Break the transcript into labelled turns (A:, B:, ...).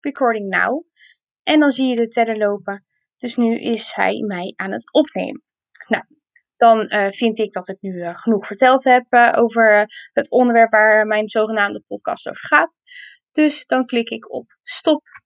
A: recording now. En dan zie je de teller lopen. Dus nu is hij mij aan het opnemen. Nou, dan uh, vind ik dat ik nu eh, genoeg verteld heb uh, over het onderwerp waar mijn zogenaamde podcast over gaat. Dus dan klik ik op stop